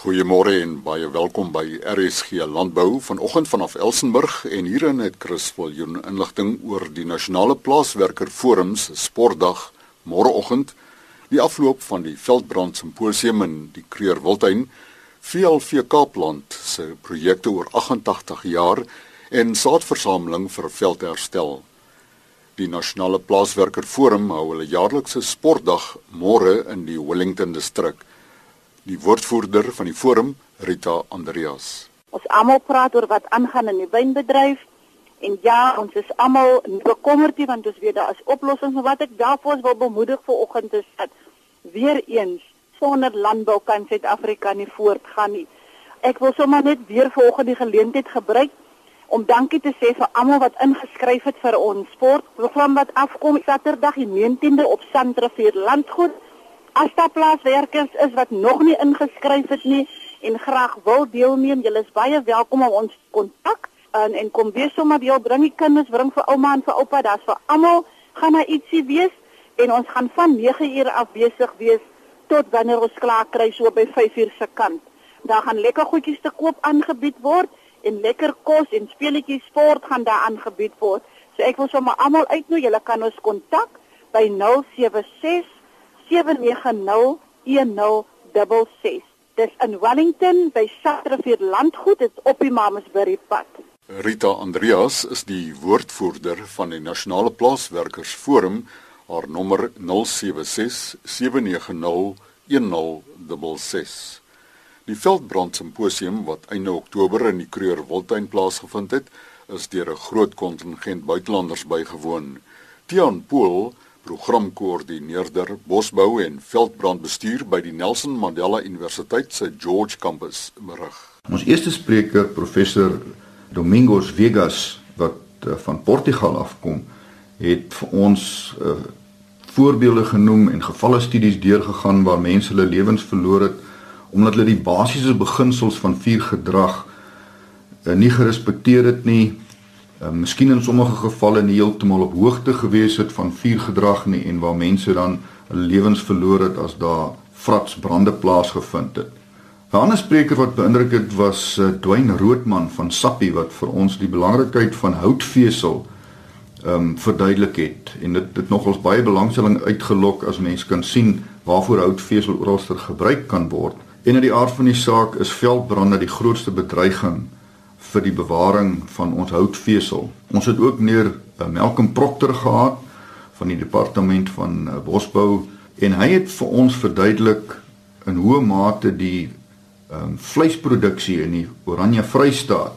Goeiemôre en baie welkom by RSG Landbou vanoggend vanaf Elsenburg en hierin het Chris Viljoen inligting oor die Nasionale Plaaswerker Forum se sportdag môreoggend, die afloop van die Veldbrand Simposium in die Kreur Wildtuin, VLV Kaapland se projekte oor 88 jaar en saadversameling vir veldherstel. Die Nasionale Plaaswerker Forum hou hulle jaarlikse sportdag môre in die Wellington distrik die woordvoerder van die forum, Rita Andreas. Ons almal praat oor wat aangaan in die wynbedryf en ja, ons is almal bekommerd hier want ons weet daar is oplossings en wat ek daarvoor wil bemoedig vir oggend is dat weer eens sonder landbou kan Suid-Afrika nie voortgaan nie. Ek wil sommer net weer vanoggend die geleentheid gebruik om dankie te sê vir almal wat ingeskryf het vir ons sportprogram wat afkom Saterdag die 19de op Sandrivier Landgoed As daar plaaswerkers is wat nog nie ingeskryf het nie en graag wil deelneem, julle is baie welkom om ons kontak en en kom wees sommer by jou bring die kinders, bring vir ouma en vir oupa, daar's vir almal gaan daar ietsie wees en ons gaan van 9 uur af besig wees tot wanneer ons klaar kry so by 5 uur se kant. Daar gaan lekker goedjies te koop aangebied word en lekker kos en speletjies sport gaan daar aangebied word. So ek wil sommer almal uitnooi, julle kan ons kontak by 076 0765361066. Dis in Wellington by Satrivier Landgoed, dit op die Mamasbury pad. Rita Andreas is die woordvoerder van die Nasionale Plaaswerkers Forum. Haar nommer 0767901066. Die Veldbrand Simposium wat einde Oktober in die Kreur Wildtuin plaasgevind het, is deur 'n groot kontingent buitelanders bygewoon. Tiaan Pool programkoördineerder bosbou en veldbrandbestuur by die Nelson Mandela Universiteit se George Campus berig. Ons eerste spreker, professor Domingos Vegas wat uh, van Portugal afkom, het vir ons uh, voorbeelde genoem en gevalle studies deurgegaan waar mense hulle lewens verloor het omdat hulle die basiese beginsels van vuurgedrag uh, nie gerespekteer het nie uh, miskien in sommige gevalle nie heeltemal op hoogte gewees het van vuurgedrag nie en waar mense dan hulle lewens verloor het as daar frats brande plaasgevind het. 'n Ander spreker wat beïndruk het was uh, Dwayne Roodman van Sappi wat vir ons die belangrikheid van houtvesel ehm um, verduidelik het en dit het nogals baie belangstelling uitgelok as mense kan sien waarvoor houtvesel oralster gebruik kan word. En in die aard van die saak is veldbrande die grootste bedreiging vir die bewaring van ons houtvesel. Ons het ook meneer uh, Malcolm Proctor gehad van die departement van uh, bosbou en hy het vir ons verduidelik in hoe mate die um, vleisproduksie in die Oranje Vrystaat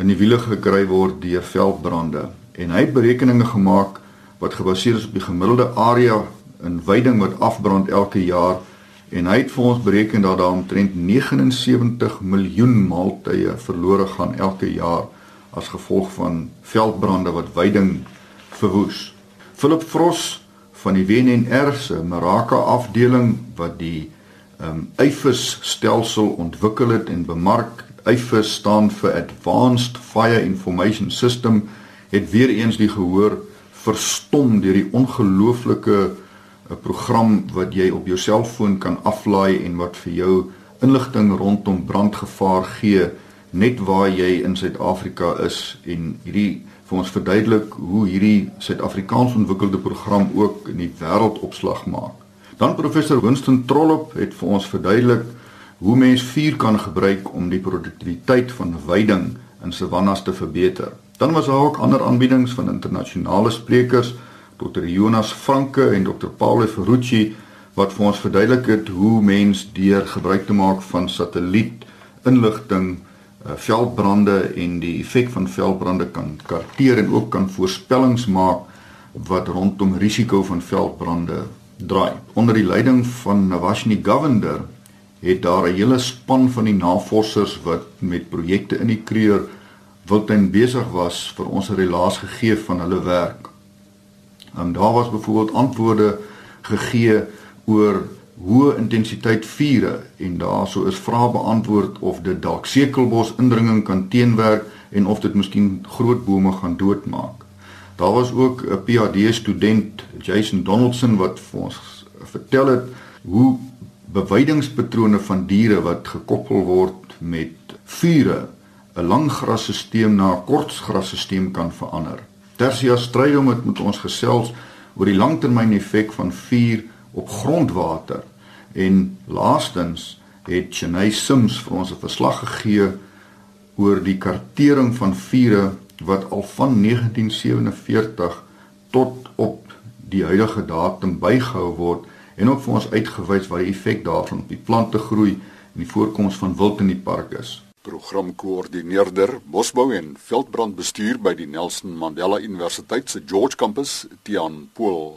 in die wiele gekry word deur veldbrande en hy het berekeninge gemaak wat gebaseer is op die gemiddelde area in veiding wat afbrand elke jaar en hy het vir ons bereken dat daar omtrent 79 miljoen maaltye verlore gaan elke jaar as gevolg van veldbrande wat veiding verwoes. Philip Frost van die WNR se Maraka afdeling wat die ehm um, EIFIS stelsel ontwikkel het en bemark. EIFIS staan vir Advanced Fire Information System het weer eens die gehoor verstom deur die ongelooflike 'n program wat jy op jou selfoon kan aflaai en wat vir jou inligting rondom brandgevaar gee net waar jy in Suid-Afrika is en hierdie vir ons verduidelik hoe hierdie Suid-Afrikaans ontwikkelde program ook in die wêreld opslag maak. Dan professor Winston Trollop het vir ons verduidelik hoe mens vuur kan gebruik om die produktiwiteit van veiding in savannas te verbeter. Dan was daar ook ander aanbiedings van internasionale sprekers Dr. Jonas Franke en Dr. Paul Ferrucci wat vir ons verduidelik het hoe mens deur gebruik te maak van satelliet inligting uh, veldbrande en die effek van veldbrande kan karteer en ook kan voorspellings maak wat rondom risiko van veldbrande draai. Onder die leiding van Nawashni Govender het daar 'n hele span van die navorsers wat met projekte in die kreur wildtuin besig was vir ons 'n relaas gegee van hulle werk. Um, daar was byvoorbeeld antwoorde gegee oor hoë intensiteit vure en daarso is vrae beantwoord of dit dalk sekelbos indringing kan teenwerk en of dit miskien groot bome gaan doodmaak. Daar was ook 'n PhD student, Jason Donaldson wat vir ons vertel het hoe beweidingspatrone van diere wat gekoppel word met vure 'n lang grasstelsel na 'n kort grasstelsel kan verander. Tersia stryd om dit met ons gesels oor die langtermyn effek van vuur op grondwater en laastens het Cheney Sims vir ons 'n verslag gegee oor die kartering van vure wat al van 1947 tot op die huidige datum bygehou word en ook vir ons uitgewys wat die effek daarvan op die plante groei en die voorkoms van wild in die park is. Programkoördineerder Bosbou en veldbrandbestuur by die Nelson Mandela Universiteit se George Campus, Tian Pool.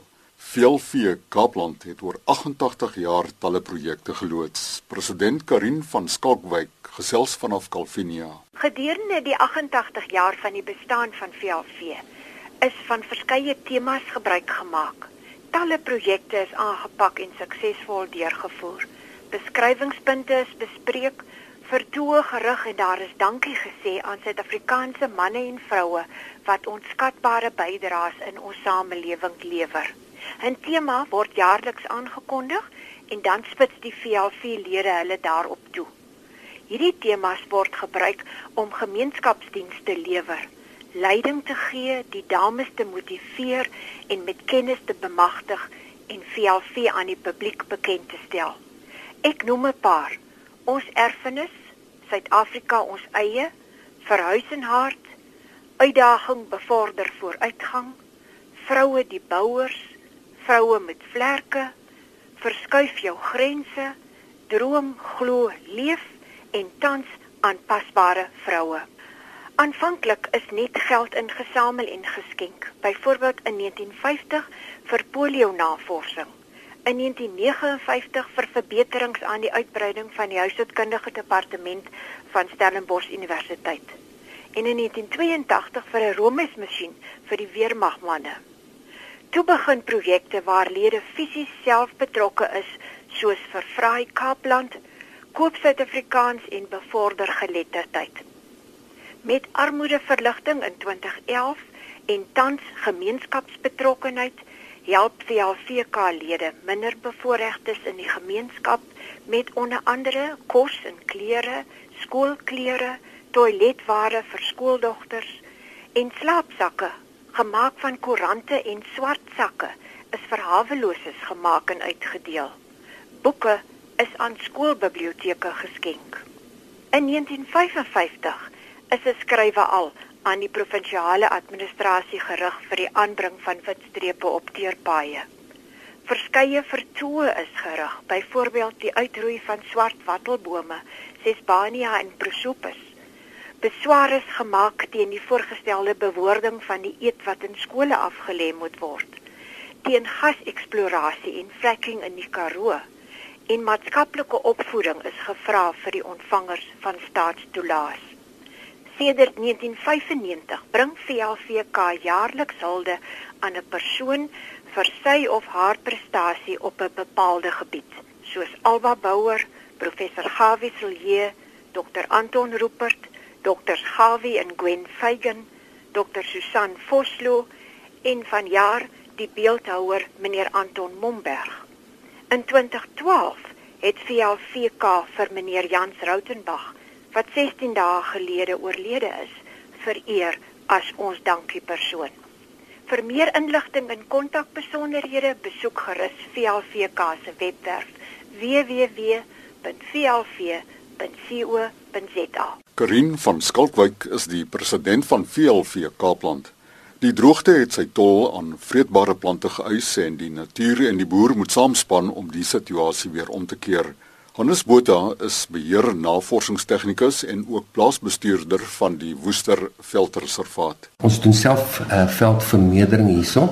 Veelvee Kaapland het oor 88 jaar talle projekte geloods. President Karin van Skalkwyk gesels vanaf Kalvinia. Gedurende die 88 jaar van die bestaan van Veelvee is van verskeie temas gebruik gemaak. Talle projekte is aangepak en suksesvol deurgevoer. Beskrywingspunte is bespreek vertoe gerig en daar is dankie gesê aan Suid-Afrikaanse manne en vroue wat onskatbare bydraes in ons samelewing lewer. 'n Tema word jaarliks aangekondig en dan spits die VLV-lede hulle daarop toe. Hierdie temas word gebruik om gemeenskapsdienste te lewer, leiding te gee, die dames te motiveer en met kennis te bemagtig en VLV aan die publiek bekend te stel. Ek noem 'n paar. Ons erfenis Suid-Afrika ons eie verhuis en hart uitdaging bevorder vooruitgang vroue die bouers vroue met vlerke verskuif jou grense droom glo leef en tans aanpasbare vroue aanvanklik is net geld ingesamel en geskenk byvoorbeeld in 1950 vir polio navorsing in 1959 vir verbeterings aan die uitbreiding van die huishoudkundige departement van Stellenbosch Universiteit. En in 1982 vir 'n romesmasjien vir die weermagmanne. Toe begin projekte waar lede fisies self betrokke is, soos vir Vraai Kaapland, Koop Suid-Afrikaans en bevorder geletterdheid. Met armoedeverligting in 2011 en tans gemeenskapsbetrokkenheid help VLVK-lede minder bevoorregtes in die gemeenskap met onder andere kos en klere, skoolklere, toiletware vir skooldogters en slaapsakke gemaak van koerante en swart sakke is vir haweloses gemaak en uitgedeel. Boeke is aan skoolbiblioteke geskenk. In 1955 is 'n skrywe al aan die provinsiale administrasie gerig vir die aanbring van witstrepe op teerpaaie. Verskeie vertoë is gerig, byvoorbeeld die uitroei van swart wattelbome, Sesbania en Prosopis. Besware is gemaak teen die voorgestelde bewoording van die eet wat in skole afgelê moet word. Teen gaseksplorasie en fracking in die Karoo. En maatskaplike opvoeding is gevra vir die ontvangers van staatstoelaas. Sedert 1995 bring VLVK jaarliks hulde aan 'n persoon vir sy of haar prestasie op 'n bepaalde gebied, soos Alba Bouwer, professor Gawie Silje, Dr Anton Rupert, Dr Gawie en Gwen Feigen, Dr Susan Vosloo en vanjaar die beeldhouer meneer Anton Momberg. In 2012 het VLVK vir meneer Jans Rautenbach wat 16 dae gelede oorlede is, vereer as ons dankie persoon. Vir meer inligting en kontakbesonderhede besoek gerus VLVK se webwerf www.vlv.co.za. Karin van Skalkwyk is die president van VLV Kaapland. Die droogte het sy tol aan vreedbare plante geëis en die natuur en die boer moet saamspan om die situasie weer om te keer. Hannes Botha is beheer navorsingstegnikus en ook plaasbestuurder van die Woester Veldreservaat. Ons doen self uh, veldvermeerdering hierso.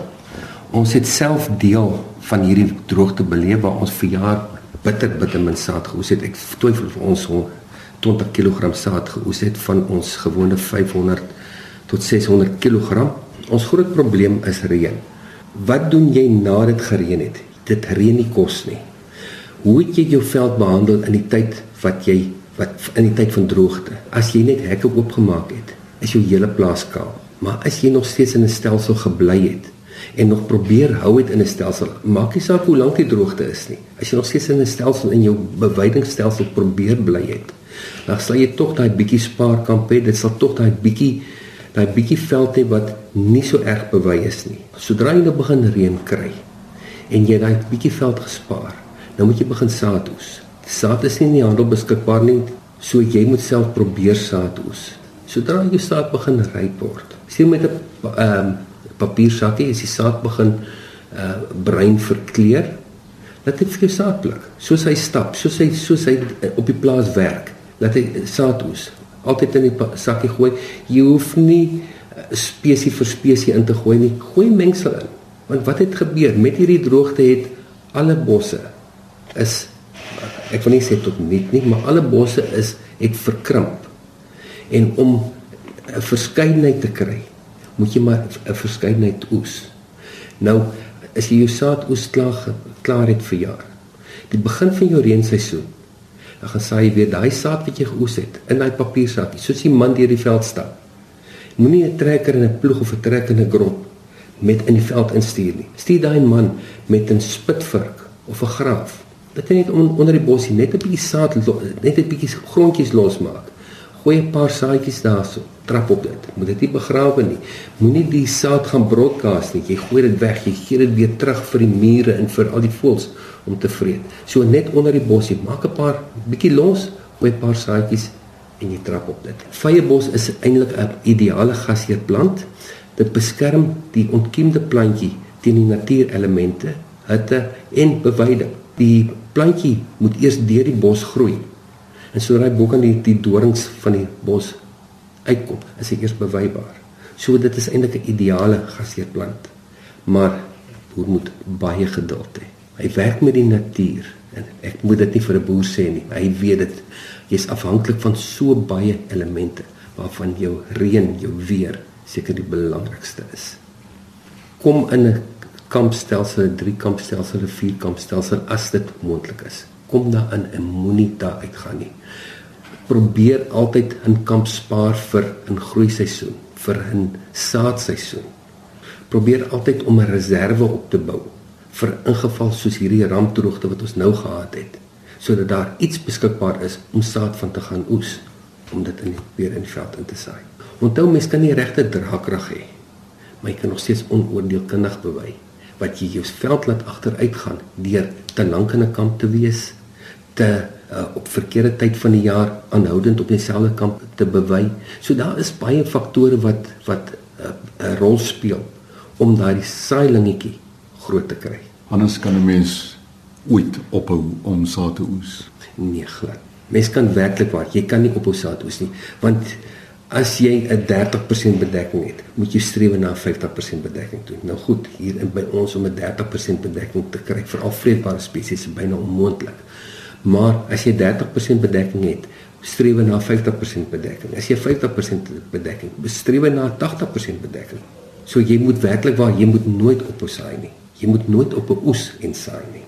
Ons het self deel van hierdie droogte beleef waar ons vir jaar bitter bitter min saad geoes het. Ek twyfel vir ons 20 kg saad geoes het van ons gewone 500 tot 600 kg. Ons groot probleem is reën. Wat doen jy nadat dit gereën het? Dit reën nie kos nie. Hoe het jy jou veld behandel in die tyd wat jy wat in die tyd van droogte? As jy net hekke oopgemaak het, is jou hele plaas kaal. Maar as jy nog steeds in 'n stelsel gebly het en nog probeer hou dit in 'n stelsel. Maak nie saak hoe lank die droogte is nie. As jy nog steeds in 'n stelsel in jou beweidingstelsel probeer bly het, dan sal jy tog daai bietjie spaarkamp hê. Dit sal tog daai bietjie daai bietjie veld hê wat nie so erg bewy is nie. Sodra jy nou begin reën kry en jy daai bietjie veld gespaar, nou moet jy begin saad oes. Saad is nie in die handel beskikbaar nie, so jy moet self probeer saad oes. Sodra jy saad begin ryp word, sien met 'n ehm um, papiersakkie as die saad begin uh bruin verkleur, laat dit vir jou saad pluk. Soos hy stap, soos hy soos hy uh, op die plaas werk, laat hy saad oes. Altyd in die sakkie gooi. Jy hoef nie uh, spesie vir spesie in te gooi nie. Gooi mengsel in. Want wat het gebeur met hierdie droogte het alle bosse is ek wil nie sê tot niet nie, maar alle bosse is het verkrimp. En om 'n verskeidenheid te kry, moet jy maar 'n verskeidenheid oes. Nou as jy jou saad oes klaar klaar het vir jaar. Die begin van jou reenseisoen. Dan gaan saai jy weer daai saad wat jy geoes het in daai papiersakkie, soos die man deur die veld stap. Moenie 'n trekker en 'n ploeg of 'n trek en 'n grop met in die veld instuur nie. Stuur daai man met 'n spitvurk of 'n graaf. Dit net on, onder die bosie net 'n bietjie saad net 'n bietjie grondjies losmaak. Gooi 'n paar saadjies daarso trap op dit. Moet dit nie begrawe nie. Moenie die saad gaan broadcast nie. Jy gooi dit weg. Jy gee dit weer terug vir die mure en vir al die voëls om te vreet. So net onder die bosie, maak 'n paar bietjie los, gooi 'n paar saadjies en jy trap op dit. Vyebos is eintlik 'n ideale gasheerplant. Dit beskerm die ontkiemde plantjie teen die natuurelemente, hitte en beweiding. Die plantjie moet eers deur die bos groei. En sodra hy bo kan die, die dorings van die bos uitkom, is hy eers bewybaar. So dit is eintlik 'n ideale gasheerplant. Maar boer moet baie geduld hê. Hy werk met die natuur en ek moet dit nie vir 'n boer sê nie. Hy weet dit jy's afhanklik van so baie elemente waarvan jou reën, jou weer seker die belangrikste is. Kom in 'n kampstelsel, 'n drie kampstelsel, 'n vier kampstelsel as dit moontlik is. Kom daar in en moenie daar uitgaan nie probeer altyd 'n kamp spaar vir 'n groei seisoen, vir 'n saadseisoen. Probeer altyd om 'n reserve op te bou vir ingeval soos hierdie rampdroogte wat ons nou gehad het, sodat daar iets beskikbaar is om saad van te gaan oes om dit in weer in die veld in te saai. Onthou mens kan nie regte draagkrag hê, maar jy kan nog steeds onoordeelkundig bewy wat jy jou veld laat agteruitgaan deur te lank in 'n kamp te wees, te uh, op verkeerde tyd van die jaar aanhoudend op dieselfde kamp te bewy. So daar is baie faktore wat wat uh, 'n uh, rol speel om daai saailingetjie groot te kry. Anders kan 'n mens ooit ophou om saad te oes. Nee, glad. Mens kan werklik waar, jy kan nie ophou saad oes nie, want as jy 'n 30% bedekking het, moet jy streef na 50% bedekking toe. Nou goed, hier by ons om 'n 30% bedekking te kry vir al vreedbare spesies is byna onmoontlik. Maar as jy 30% bedekking het, streef na 50% bedekking. As jy 50% bedekking, streef na 80% bedekking. So jy moet werklik waar jy moet nooit op saai nie. Jy moet nooit op 'n oes en saai nie.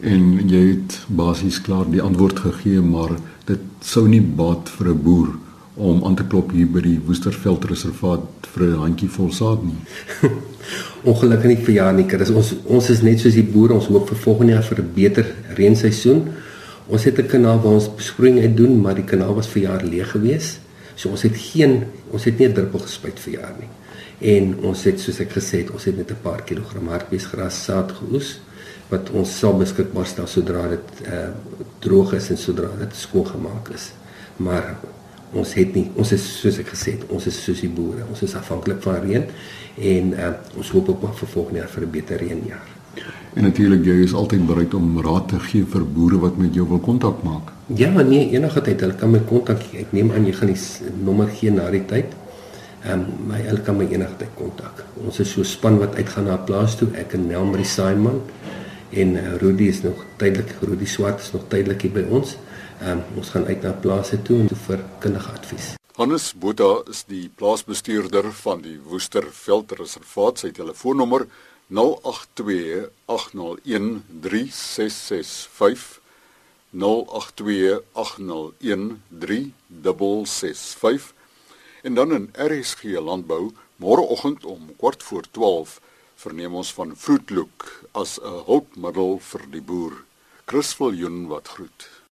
En jy het basies klaar die antwoord gegee, maar dit sou nie baat vir 'n boer om aan te klop hier by die Woesterveld reservaat vir 'n handjievol saad nie. Ongelukkig nie vir jaar nie. Dit is ons ons is net soos die boere, ons hoop vir volgende jaar vir 'n beter reenseisoen. Ons het 'n kanaal waar ons besproeiing uit doen, maar die kanaal was vir jaar leeg gewees. So ons het geen ons het nie 'n druppel gespuit vir jaar nie. En ons het soos ek gesê het, ons het net 'n paar kilogram hartbeesgras saad geoes wat ons sal beskikbaar stel sodra dit uh droog is en sodra dit skoon gemaak is. Maar ons het nie ons is soos ek gesê het, ons is soos die boere. Ons is afhanklik van reën en uh ons hoop op 'n volgende jaar vir 'n beter reënjaar. En natuurlik jy is altyd bereid om raad te gee vir boere wat met jou wil kontak maak. Ja, nee, enige tyd hulle kan my kontak. Ek neem aan jy gaan die nommer gee na die tyd. Ehm um, my hulle kan my enige tyd kontak. Ons is so span wat uitgaan na 'n plaas toe. Ek en Nel Marie Simon en uh, Rudy is nog tydelik Rudy Swart is nog tydelik hier by ons. Ehm um, ons gaan uit na plase toe en toe vir kundige advies. Hannes Botha is die plaasbestuurder van die Woesterveld Reservaat. Sy telefoonnommer 082 0828013665 en dan in RSG landbou môreoggend om kwart voor 12 verneem ons van Fruit Look as 'n hulpmiddel vir die boer. Chris Viljoen wat groet.